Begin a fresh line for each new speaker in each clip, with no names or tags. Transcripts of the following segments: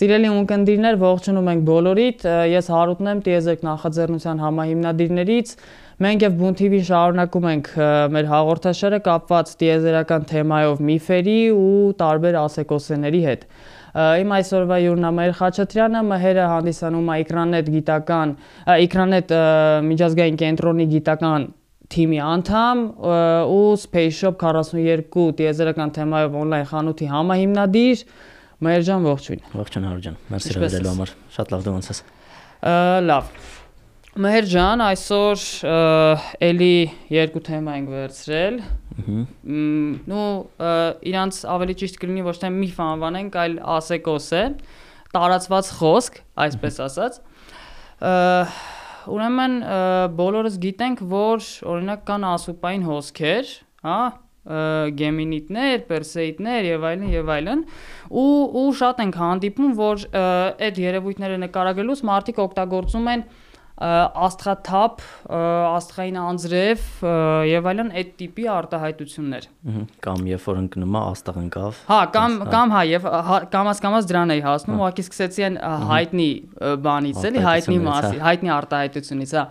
Սիրելի ունկնդիրներ, ողջունում ենք բոլորիդ։ Ես Հարութն եմ, Տիեզերք նախաձեռնության համահիմնադիրներից։ Մենք եւ Բուն TV շարունակում ենք մեր հաղորդաշարը կապված տիեզերական թեմայով միֆերի ու տարբեր ասեկոսեների հետ։ Իմ այսօրվա յուրնամայր Խաչատրյանը մհերը հանդիսանում է Ekranet գիտական, Ekranet միջազգային կենտրոնի գիտական թիմի անդամ ու Space Shop 42 տիեզերական թեմայով on-line խանութի համահիմնադիր Մայր ջան, ողջույն։
Ողջույն Հարո ջան։ Մերսի վերելու համար։ Շատ լավ դու ոնց ես։
Լավ։ Մհեր ջան, այսօր էլի երկու թեմա ենք վերցրել։ Նու իրանց ավելի ճիշտ կլինի ոչ թե միֆ անվանենք, այլ ասեկոս է, տարածված խոսք, այսպես ասած։ Ուրեմն բոլորս գիտենք, որ օրինակ կան ասուպային հոսքեր, հա, գեմինիտներ, պերսեիդներ եւ այլն եւ այլն ու ու շատ ենք հանդիպում, որ այդ երևույթները նկարագրելուց մարդիկ օգտագործում են աստղաթափ, աստղային անձրև եւ այլն այդ տիպի արտահայտություններ։
Կամ երբ որ ընկնում է աստղ ընկավ։
Հա, կամ կամ հա եւ կամած կամած դրան էի հասնում, ուղղակի սկսեցի այն հայտնի բանից էլի, հայտնի մասի, հայտնի արտահայտությունից, հա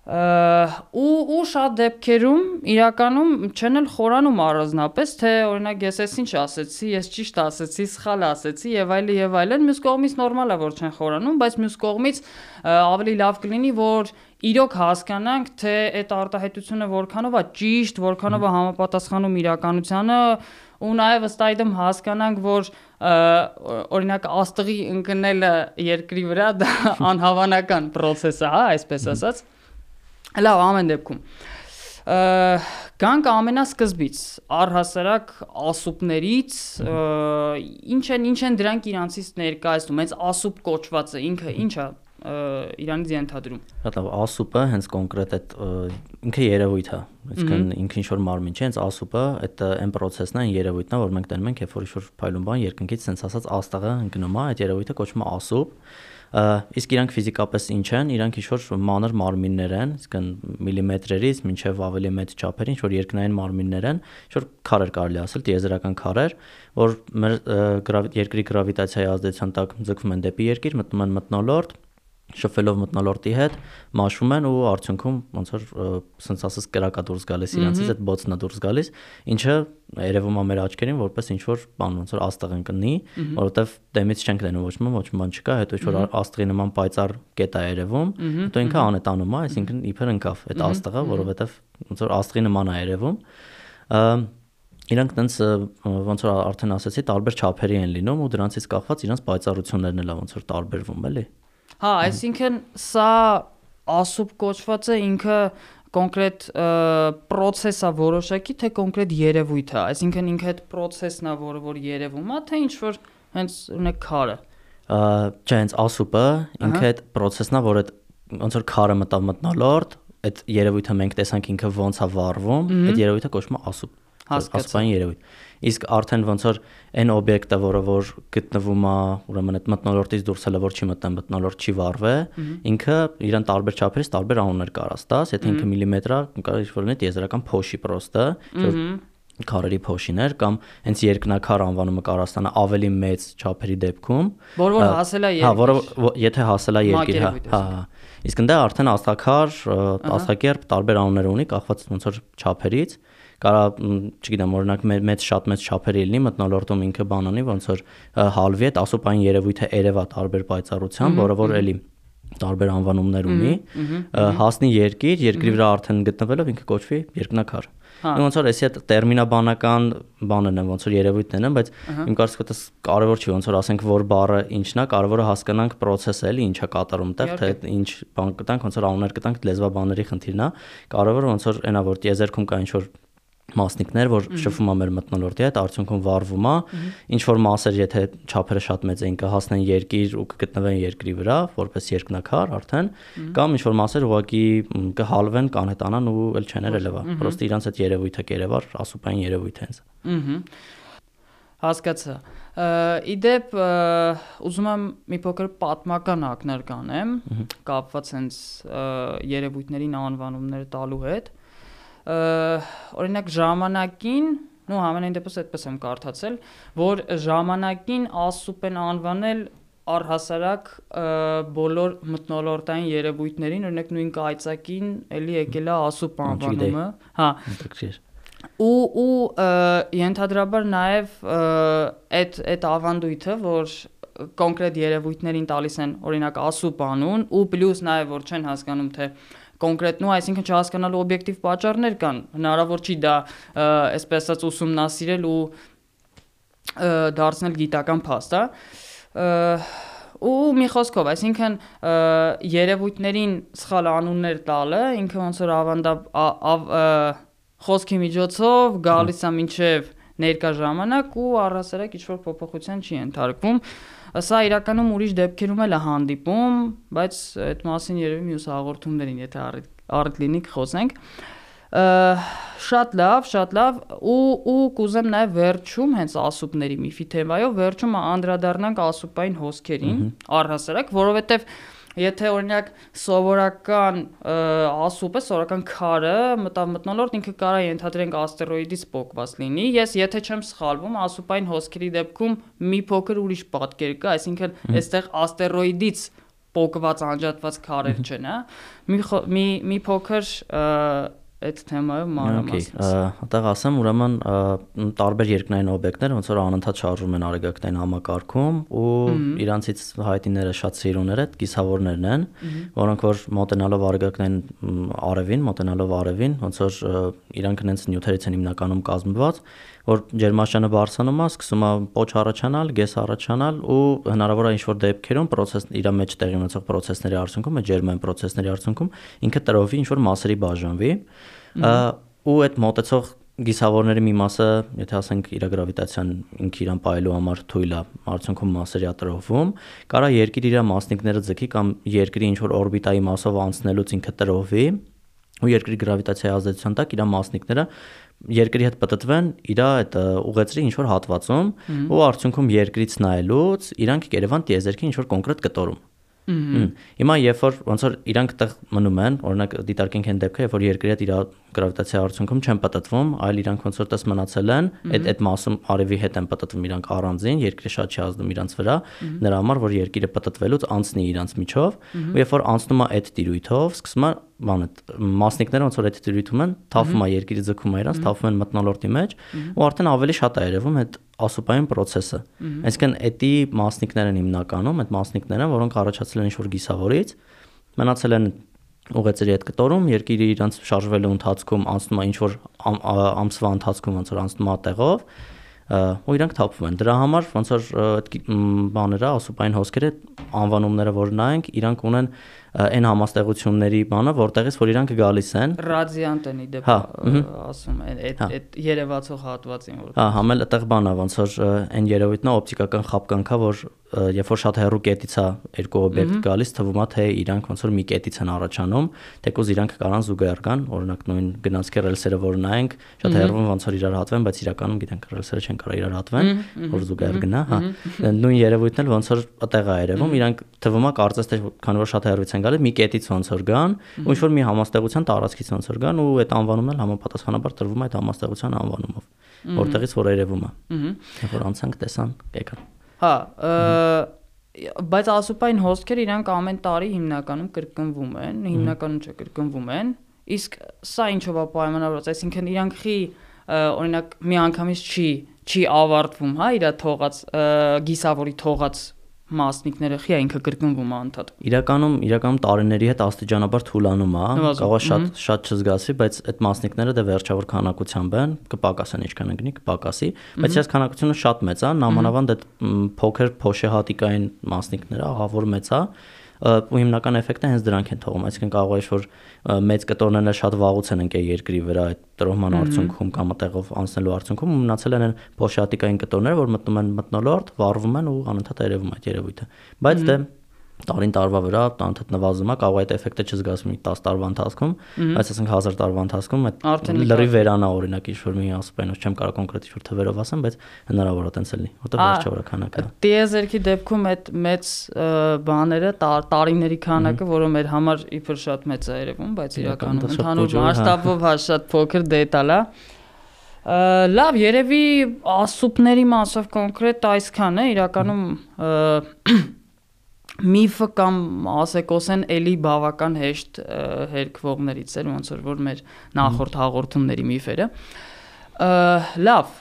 ու ու շատ դեպքերում իրականում չեն էլ խորանում առանձնապես թե օրինակ ես էս ինչ ասեցի, ես ճիշտ ասեցի, սխալ ասեցի եւ այլն եւ այլն, մյուս կողմից նորմալ է որ չեն խորանում, բայց մյուս կողմից ավելի լավ կլինի որ իրոք հասկանանք թե այդ արտահայտությունը որքանով է ճիշտ, որքանով է համապատասխանում իրականությանը ու նաև ըստ այդմ հասկանանք, որ օրինակ աստղի ընկնելը երկրի վրա դա անհավանական process է, հա, այսպես ասած։ Ա, Լավ, ամեն դեպքում գանք ամենասկզբից առհասարակ ասուպներից ինչ են ինչ են դրանք իրանցից ներկայացնում հենց ասուպ կոչվածը ինքը ինչա իրանից ենթադրում
հա լավ ասուպը հենց կոնկրետ այդ ինքը երևույթ է այսինքն ինքը ինչ որ մարմին չէ հենց ասուպը այդ այն process-ն է այն երևույթն է որ մենք տենում ենք երբ որ ինչ որ փայլուն բան երկնքից sense ասած աստղը ընկնում է այդ երևույթը կոչվում է ասուպ իսկ իրանք ֆիզիկապես ինչ են, իրանք ինչ որ մանր մարմիններ են, իսկն միլիմետրերից մինչև ավելի մեծ չափեր, ինչ որ երկնային մարմիններ են, ինչ որ քարեր կարելի ասել, տիեզերական քարեր, որ մեր երկրի գravitացիայի ազդեցության տակ ձգվում են դեպի երկիր, մտնում են մտնոլորտ, շփվելով մտնոլորտի հետ մաշում են ու արդյունքում ոնց որ սենց ասած կրակա դուրս գալիս իրանցից այդ բոցնա դուրս գալիս ինչը երևում է մեր աչքերին որպես ինչ որ բան ոնց որ աստղ ընկնի որովհետև դեմից չենք դնում ոչ մի ոչ մի բան չկա հետո ինչ որ աստղի նման պայծառ կետ է երևում հետո ինքը անետանում է այսինքն իբր ընկավ այդ աստղը որովհետև ոնց որ աստղի նման է երևում իրանք տենց ոնց որ արդեն ասացի տարբեր չափերի են լինում ու դրանցից կախված իրանց պայծառություններն էլ ոնց որ տարբերվում էլի
Հա, այսինքն սա ասուբ կոչվածը ինքը կոնկրետ process-ա որոշակի, թե կոնկրետ երևույթ է, այսինքն ինքը այդ process-ն է, որը որ երևում է, թե ինչ որ հենց ունեք քարը։
Չէ, հենց ասուպը ինքը այդ process-ն է, որ այդ ոնց որ քարը մտավ մտնոլորտ, այդ երևույթը մենք տեսանք ինքը ոնց է վառվում, այդ երևույթը կոչվում է ասուպ հասկացային երևույթ։ Իսկ արդեն ոնց որ այն օբյեկտը, որը որ գտնվում է, ուրեմն այդ մտնոլորտից դուրսելը որ չի մտնեմ, մտնոլորտ չի վառվե, ինքը իրան տարբեր չափերից տարբեր անուններ կարա ստաս, եթե ինքը միլիմետրա կարող ինչ որ լինի տիեզերական փոշի պրոստը, որ քարերի փոշիներ կամ հենց երկնակար անվանումը կարող ստանա ավելի մեծ չափերի դեպքում
որ որ հասել է երկիր հա
որը եթե հասել է երկիր հա հա իսկ ընդ արդեն աստղակար աստղակերպ տարբեր անուններ ունի կախված ոնց որ չափերից կարա, չգիտեմ, օրինակ մեծ շատ մեծ չափերի լինի մտնոլորտում ինքը բանանի, ոնց որ հալվի այդ ասոպային երևույթը երևա տարբեր պայծառությամբ, որը որ էլի տարբեր անվանումներ ունի, հասնի երկիր, երկրի վրա արդեն գտնվելով ինքը կոչվի երկնակար։ հա։ Ոնց որ էսի այդ տերմինաբանական բաներն են, ոնց որ երևույթներն են, բայց իմ կարծիքով դա կարևոր չի, ոնց որ ասենք որ բառը ինչն է, կարևորը հասկանանք process-ը էլի ինչա կատարում տեղ, թե ինչ բան կտանք, ոնց որ անուններ կտանք, լեզվաբաների խնդիրն է։ Կարևորը ոնց որ այնա որ տիեզերքում կա ինչ որ մասնիկներ, որ շփվում է մեր մտնոլորտի հետ, արդյունքում վառվում է, ինչ որ մասեր, եթե չափերը շատ մեծ են, կհասնեն երկիր ու կգտնվեն երկրի վրա, որպես երկնակար արդեն, կամ ինչ որ մասեր ուղղակի կհալվեն, կանետանան ու էլ չեն երևա։ Պրոստը իրանց այդ երևույթը կերևար, ասուպային երևույթ հենց։
Ահա հասկացա։ Իդեպ ուզում եմ մի փոքր պատմական ակներ կանեմ, կապված հենց երևույթներին անվանումներ տալու հետ օրինակ ժամանակին նո համենայն դեպս այդպես եմ կարդացել, որ ժամանակին ասուպ են անվանել առհասարակ բոլոր մտնոլորտային երևույթներին, օրինակ նույն կայծակին էլի եկել է ասուպ անվանումը, հա։ ու ու ենթադրաբար նաև այդ այդ ավանդույթը, որ կոնկրետ երևույթներին տալիս են օրինակ ասուպ անուն ու պլյուս նաև որ չեն հասկանում թե կոնկրետ նո, այսինքն չհասկանալու օբյեկտիվ պատճառներ կան։ Հնարավոր չի դա այսպես ասած ուսումնասիրել ու դարձնել գիտական փաստ, հա ու մի խոսքով, այսինքն երևույթներին սխալ անուններ տալը ինքը ոնց որ ավանդա խոսքի միջոցով գալիս է մինչև ներկա ժամանակ ու առհասարակ ինչ որ փոփոխության չի ընթարկվում Սա իրականում ուրիշ դեպքերում էլ է հանդիպում, բայց այդ մասին երևի մյուս հաղորդումներին, եթե առիթ լինի կխոսենք շատ լավ, շատ լավ ու ու կուզեմ նաև վերջում հենց ասուպների միֆի թեմայով վերջում անդրադառնանք ասուպային հոսքերին առհասարակ, որովհետև Եթե օրինակ սովորական ասուպը, սովորական քարը մտավ մտնոլորտ ինքը կարա ենթադրենք աստերոիդից փոկված լինի։ Ես եթե չեմ սխալվում, ասուպային հոսքերի դեպքում մի փոքր ուրիշ պատկեր կա, այսինքն այստեղ աստերոիդից փոկված անջատված քարեր չեն, հա։ Մի մի մի փոքր այդ թեմայով մանրամասն։
Այդտեղ ասեմ, ուրեմն տարբեր երկնային օբյեկտներ ոնց որ անընդհատ շարժվում են արեգակտային համակարգում ու իրանցից հայտիները շատ սիրուներ այդ կիսավորներն են, որոնք որ մոտենալով արեգակտային արևին, մոտենալով արևին, ոնց որ իրանք հենց նյութերից են հիմնականում կազմված, որ ջերմաշանը բարձրանում է, սկսում է պոչ առաջանալ, գես առաջանալ ու հնարավոր է ինչ-որ դեպքերում process իր մեջ տեղի ունեցող process-ների արդյունքում, այդ ջերմային process-ների արդյունքում ինքը տրովի ինչ-որ մասերի բաժանվի ու այդ մոտեցող գիսավորների մի մասը, եթե ասենք իր գրավիտացիան ինքը իրան պայելու համար թույլ է, արդյունքում մասերի է տրովում, կարա երկիր իր մասնիկները ձգի կամ երկրի ինչ որ օրբիտայի մասով անցնելուց ինքը տրովի ու երկրի գրավիտացիայի ազդեցության տակ իր մասնիկները երկրի հետ պատտվեն իր այդ ուղեցրի ինչ որ հատվածում ու արդյունքում երկրից նայելուց իրանք Երևան տիեզերքի ինչ որ կոնկրետ կտորում Հիմա երբ որ ոնց որ իրանք տեղ մնում են, օրինակ դիտարկենք այն դեպքը, երբ որ երկրի հետ իր գրավիտացիայի արդյունքում չեն պատտվում, այլ իրանք ոնց որ տես մնացել են, այդ այդ մասում արևի հետ են պատտվում իրանք առանձին, երկրի շատ չի ազդում իրանք վրա, նրա համար որ երկիրը պատտվելուց անցնի իրանք միջով, ու երբ որ անցնում է այդ տիրույթով, սկսում է բանը մասնիկները ոնց որ այդ դրույթում են, թափում է երկիրը ձգում է իրանց, թափում են մտնոլորտի մեջ ու արդեն ավելի շատ է երևում այդ ասուպային process-ը։ Այսինքն էդի մասնիկներն հիմնականում, այդ մասնիկները, որոնք առաջացել են ինչ-որ գիսավորից, մնացել են ուղեցրի այդ կտորում, երկիրը իրանց շարժվելու ընթացքում անցնում է ինչ-որ ամսվա ընթացքում ոնց որ անցնում է տեղով, ու իրանք թափվում են։ Դրա համար ոնց որ այդ բաները, ասուպային հոսքերը անվանումները որ նայենք, իրանք ունեն այն համաստեղությունների բանը, որտեղից որ իրանք գալիս են։
Ռադիանտ են իդեպ հա, ասում են այդ հա։ այդ երևացող հատվածին որ։
Հա, համել այդտեղ բանա, ոնց որ այն երևույթն է օպտիկական խապկանքա, որ երբ որ շատ հեռու կետից է երկու օբյեկտ գալիս, թվում է թե իրանք ոնց որ մի կետից են առաջանում, թեկուզ իրանք կարան զուգահեռ կան, օրինակ նույն գնացքի ռելսերը որ նայենք, շատ հեռվում ոնց որ իրար հատվեն, բայց իրականում գիտենք ռելսերը չեն կարող իրար հատվեն, որ զուգահեռ գնա, հա։ Նույն երևույթն էլ ոնց որ այդտեղ է երևում, իրանք թվում է կարծես թե քանի որ շատ հեռվից են գալիս, մի կետից ոնց որ գան, ու ինչ որ մի համաստեղության տարածքից ոնց որ գան ու այդ անվանումն էլ համապատասխանաբար տրվում է այդ համաստեղության անվանումով, որտեղից որ երևում է։ Երբ որ անցանք տեսան, եկան։
Հա, բայց ասուպային հոսքերը իրանք ամեն տարի հիմնականում կրկնվում են, հիմնականում չէ կրկնվում են, իսկ սա ինչով է պայմանավորված, այսինքն իրանք խի օրինակ մի անգամից չի չի ավարտվում, հա, իր թողած գիսավորի թողած մասնիկները խի է ինքը կրկնվում է անդադ։
Իրականում իրականում տարիների հետ աստիճանաբար թուլանում է, կարող է շատ շատ չզգացի, բայց այդ մասնիկները դե վերջավոր քանակությամբ են, կպակասեն ինչքան ընկնի, կպակասի, բայց այս քանակությունը շատ մեծ է, նամանավանդ այդ փոքր փոշեհատիկային մասնիկները ահավոր մեծ է, ու հիմնական էֆեկտը հենց դրանք են թողում, այսինքն կարող է որ մեծ կտորները շատ վաղուց են ընկել երկրի վրա այդ տրոհման արդյունքում կամ այդտեղով անցնելու արդյունքում ու մնացել են փոշատիկային կտորներ, որ մտնում են մտնոլորտ, վառվում են ու անընդհատ երևում այդ երևույթը։ Բայց դե տարին տարվա վրա անդադ նվազում է, կարող է այդ էֆեկտը չզգացվի 10 տարվա ընթացքում, բայց ասենք 1000 տարվա ընթացքում այդ լրի վերանա օրինակ ինչ որ մի ասպայնոց չեմ կարող կոնկրետ ինչ որ թվերով ասեմ, բայց հնարավոր է տենց լինի, որտեղ վերջավորը քանակը։
Տիեզերքի դեպքում այդ մեծ բաները տարիների քանակը, որը մեր համար իբր շատ մեծ է երևում, բայց իրականում ընդհանուր մասշտաբով հա շատ փոքր դետալ է։ Լավ, երևի ասուպների մասով կոնկրետ այսքան է, իրականում միֆը կամ ասեկոսեն էլի բավական հեշտ հերկվողներից էր, ոնց որ մեր նախորդ հաղորդումների միֆերը։ Լավ,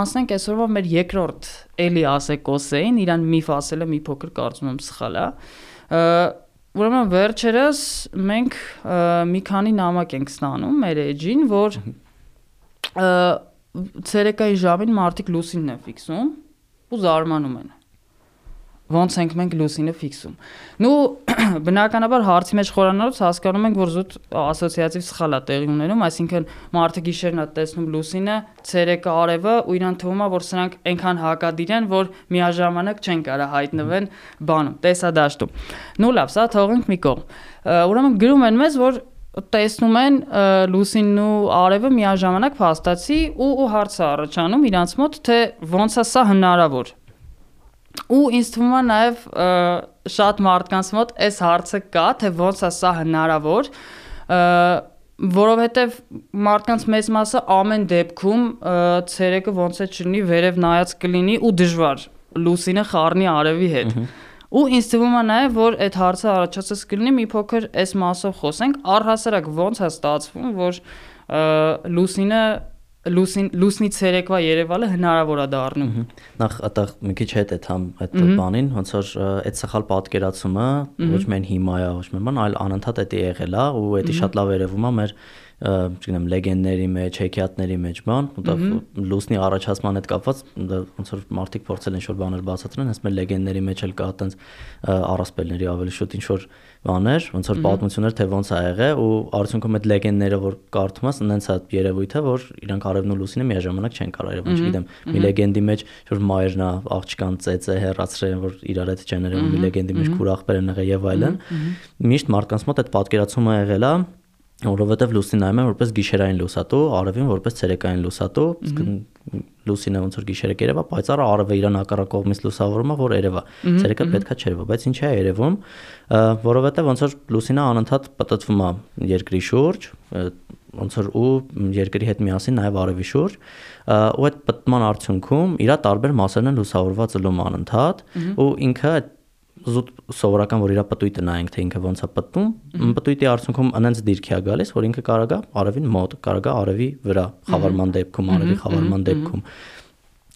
անցնենք այսօրվա մեր երկրորդ էլի ասեկոսեին, իրան միֆ ասելը մի փոքր կարծում եմ սխալ է։ Ուրեմն վերջերս մենք մի քանի նամակ ենք ստանում մեր էջին, որ ցերեկայի ժամին մարտիկ լուսինն է ֆիքսում ու զարմանում են ոնց ենք մենք լուսինը ֆիքսում։ Նու բնականաբար հարցի մեջ խորանալուց հասկանում ենք, որ զուտ ասոցիատիվ սխալ է տեղի ունենում, այսինքն մարդը գիշերն է տեսնում լուսինը, ցերեկը արևը ու իրան թվում է, որ սրանք այնքան հակադիր են, որ միաժամանակ չեն կարող հայտնվեն բանում, տեսադաշտում։ Նու լավ, սա թողենք մի կողմ։ Ուրեմն գրում են մեզ, որ տեսնում են լուսինն ու արևը միաժամանակ փաստացի ու ու հարցը առաջանում իրանց մոտ թե ոնց է սա հնարավոր ու ինձ թվում է նաև շատ մարդկանց մոտ այս հարցը կա, թե ոնց է սա հնարավոր, որովհետև մարդկանց մեծ մասը ամեն դեպքում ցերեկը ոնց է չլինի վերև նայած կլինի ու դժվար լուսինը խառնի արևի հետ։ Ու ինձ թվում է նաև որ այդ հարցը առաջացած կլինի մի փոքր այս մասով խոսենք, առհասարակ ոնց է ստացվում, որ լուսինը լուսին լուսնի ցերեկվա Երևանը հնարավոր է դառնում։
Նախ այդտեղ մի քիչ հետ է թամ այդ բանին, ոնց որ այդ սխալ պատկերացումը ոչ միայն հիմա է, ոչ միայն, այլ անընդհատ է եղել է ու դա շատ լավ երևում է մեր չգիտեմ լեգենդների մեջ, հեքիաթների մեջ բան, որտեղ լուսնի առաջացման հետ կապված ոնց որ մարդիկ փորձել են շոր բաներ բացատրեն, հենց մեր լեգենդների մեջ էլ կա այտենց առասպելների ավելի շուտ ինչ որ բաներ, ոնց որ պատմություններ թե ոնց ա եղել ու արդյունքում այդ լեգենդները որ կարդում ես, այնց է երևույթը, որ իրանք արևն ու լուսինը միաժամանակ չեն կարող երևալ, չգիտեմ, մի լեգենդի մեջ որ մայրն է աղջկան ծեծը հեռացրել, որ իրար հետ չեն երևում, մի լեգենդի մեջ քուրախբեր են եղել եւ այլն։ Միշտ մարդկանց մոտ այդ պատկերացումը եղել է որովհետև լուսինը նայում եմ որպես գիշերային լուսատու, արևին որպես ցերեկային լուսատու, լուսինը ոնց որ գիշերը կերևա, պայծառը արևը իրան հակառակ կողմից լուսավորում է, որ երևա։ Ցերեկը պետքա չերևա, բայց ինչի է երևում, որովհետև ոնց որ լուսինը անընդհատ պատտվում է երկրի շուրջ, ոնց որ ու երկրի հետ միասին նաև արևի շուրջ, ու այդ պատտման արդյունքում իր տարբեր մասերն են լուսավորված ըլում անընդհատ, ու ինքը այդ զուտ սովորական որ իր պտույտը նայենք թե ինքը ոնց է պտտում պտույտի արդյունքում անենց դիրքի է գալիս որ ինքը կարագա արևին մոտ կարագա արևի վրա խավարման դեպքում արևի խավարման դեպքում Այդ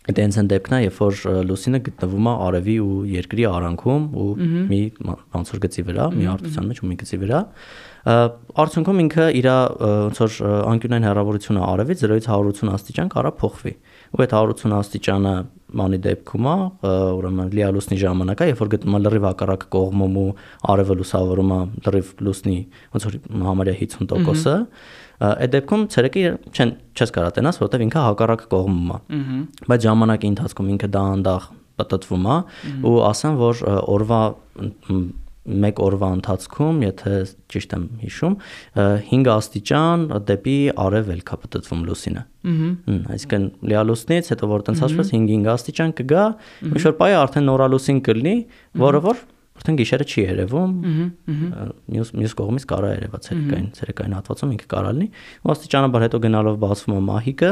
հենց այն դեպքն է, երբ որ լուսինը գտնվում է արևի ու երկրի արանքում ու մի ոնց որ գծի վրա, մի արտության մեջ ու մի գծի վրա, արդյունքում ինքը իր ոնց որ անկյունային հեռավորությունը արևից 0-ից 180 աստիճան կարա փոխվի ու այդ 180 աստիճանը մանի դեպքում է ուրեմն լիալուսնի ժամանակա երբ որ գտնվում է լրիվ հակառակ կողմում ու արևը լուսավորում է լրիվ լուսնի ոնց որ համարյա 50%-ը այդ դեպքում ցերեկը չեն չես կարող տենաս որովհետև ինքը հակառակ կողմում է բայց ժամանակի ընթացքում ինքը դա անդախ պատտվում է ու ասեմ որ օրվա մեկ օրվա ընթացքում, եթե ճիշտ եմ հիշում, 5 աստիճան դեպի արև էլ կա պատտվում լուսինը։ Ահա։ Այսինքն լիալուսնից հետո որ տենց հաշվես 5-5 աստիճան կգա, մի շոր պայը արդեն նորալուսին կլինի, որը որ Արդեն գիշերը չի երևում։ Մյուս մյուս կողմից կարա երևա ցերեկային, ցերեկային հատվածում ինքը կարա լինի։ Ու աստիճանաբար հետո գնալով բացվում է մահիկը,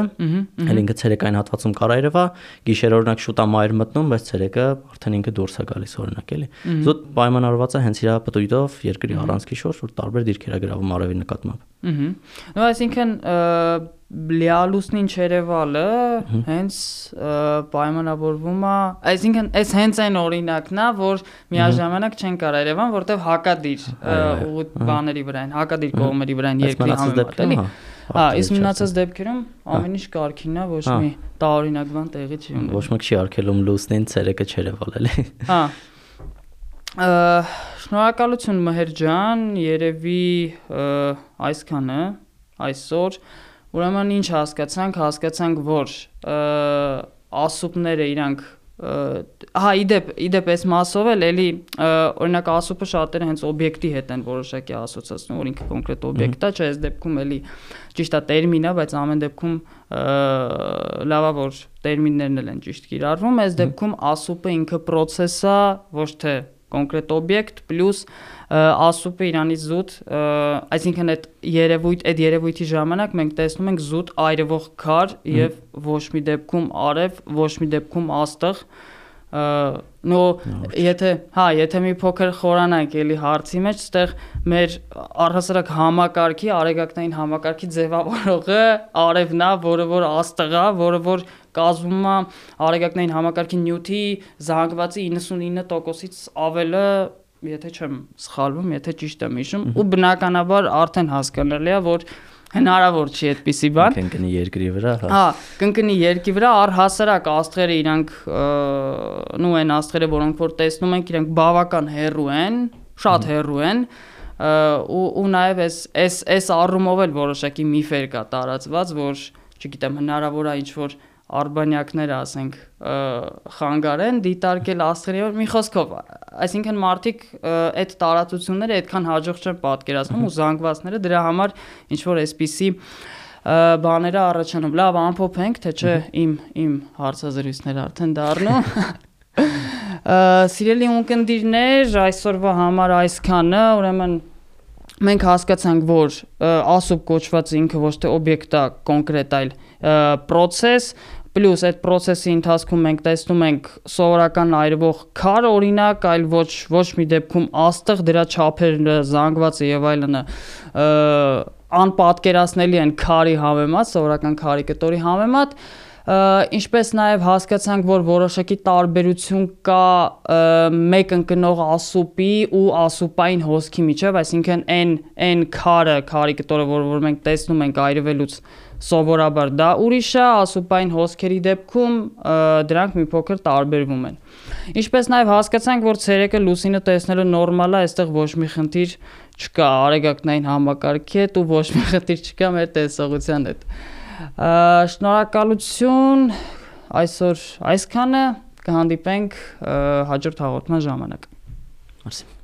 հենց ինքը ցերեկային հատվածում կարա երևա, գիշերը օրինակ շուտ է մայր մտնում, բայց ցերեկը արդեն ինքը դուրս է գալիս օրինակ էլի։ Զուտ պայմանավորված է հենց իր պտույտով երկրի առանցքի շուրջ, որ տարբեր դիրքեր է գրավում արևի նկատմամբ։
Ահա։ Նո այսինքն լիալուսնին չերևալը հենց պայմանավորվում է, այսինքն այս հենց այն օրինակն է, որ միաժամանակ չեն կարող Երևան, որտեվ հակադիր ու բաների վրա են, հակադիր կողմերի վրա են երկրի համեմատ, էլի։ Հա, իսկ մնացած դեպքերում ամեն ինչ կարքին է, ոչ մի տարօրինակ բան տեղի չի ունենում։
Ոչ մեկ չի արկելում լուսնին ցերեկը չերևալ, էլի։
Հա։ Շնորհակալություն Մհեր ջան, երևի այսքանը այսօր Ուրեմն ինչ հասկացանք, հասկացանք, որ ասուպները իրանք հա իդեպ իդեպ այս մասով էլ էլի օրինակ ասուպը շատերը հենց օբյեկտի հետ են որոշակի ասոցացնում, որ ինքը կոնկրետ օբյեկտ է, չէ, այս դեպքում էլի ճիշտ է տերմին է, բայց ամեն դեպքում լավա որ տերմիններն էլ են ճիշտ կիրառվում, այս դեպքում ասուպը ինքը process է, ոչ թե կոնկրետ օբյեկտ պլյուս ասուպը իրանից զուտ, այսինքն այդ երևույթ, այդ երևույթի ժամանակ մենք տեսնում ենք զուտ այրվող քար եւ ոչ մի դեպքում արև, ոչ մի դեպքում աստղ, նո եթե հա եթե մի փոքր խորանանք էլի հարցի մեջ այդտեղ մեր առհասարակ համակարգի արեգակնային համակարգի ձևավորողը արևն է որը որ աստղա որը որ կազմում է արեգակնային համակարգի նյութի զանգվածի 99%-ից ավելը եթե չեմ սխալվում եթե ճիշտ եմ հիշում ու բնականաբար արդեն հասկանալի է որ հնարավոր չի այդպիսի բան։
Կընկնի երկրի վրա, հա։
Հա, կընկնի երկրի վրա առհասարակ աստղերը իրանք նու են աստղերը, որոնք որ տեսնում ենք, իրանք բավական հեռու են, շատ հեռու են ու ու նաև էս էս էս առումով էլ որոշակի միֆեր կա տարածված, որ չգիտեմ, հնարավոր է ինչ որ արբանյակներ, ասենք, խանգարեն դիտարկել աստղերի որ մի խոսքով, այսինքն մարդիկ այդ տարածությունները այդքան հաջող չեն պատկերացնում ու զանգվածները դրա համար ինչ որ այսպիսի բաները առաջանում։ Լավ, ամփոփենք, թե չէ իմ իմ հարցազրույցները արդեն դառնում։ Սիրելի ունկնդիրներ, այսօրվա համար այսքանը, ուրեմն մենք հասկացանք, որ ասուբ կոչված ինքը ոչ թե օբյեկտ է կոնկրետ, այլ process, Պլյուս այդ process-ի ընթացքում մենք տեսնում ենք սովորական այրվող քար օրինակ, այլ ոչ ոչ մի դեպքում աստղ, դրա չափերը, զանգվածը եւ այլնը անպատկերացնելի են քարի համեմատ, սովորական քարի կտորի համեմատ, ինչպես նաև հասկացանք, որ որոշակի տարբերություն կա մեկ ընկնող ասուպի ու ասուպային հոսքի միջև, այսինքն այն այն քարը, քարի կտորը, որ որ մենք տեսնում ենք այրվելուց սովորաբար դա ուրիշ է, ասուպային հոսքերի դեպքում դրանք մի փոքր տարբերվում են։ Ինչպես նաև հասկացանք, որ ցերեկը լուսինը տեսնելը նորմալ է, այստեղ ոչ մի խնդիր չկա արեգակնային համակարգի հետ ու ոչ մի խնդիր չկա մեր տեսողության հետ։ Շնորհակալություն այսօր այսքանը կհանդիպենք հաջորդ հաղորդման ժամանակ։
Մարսի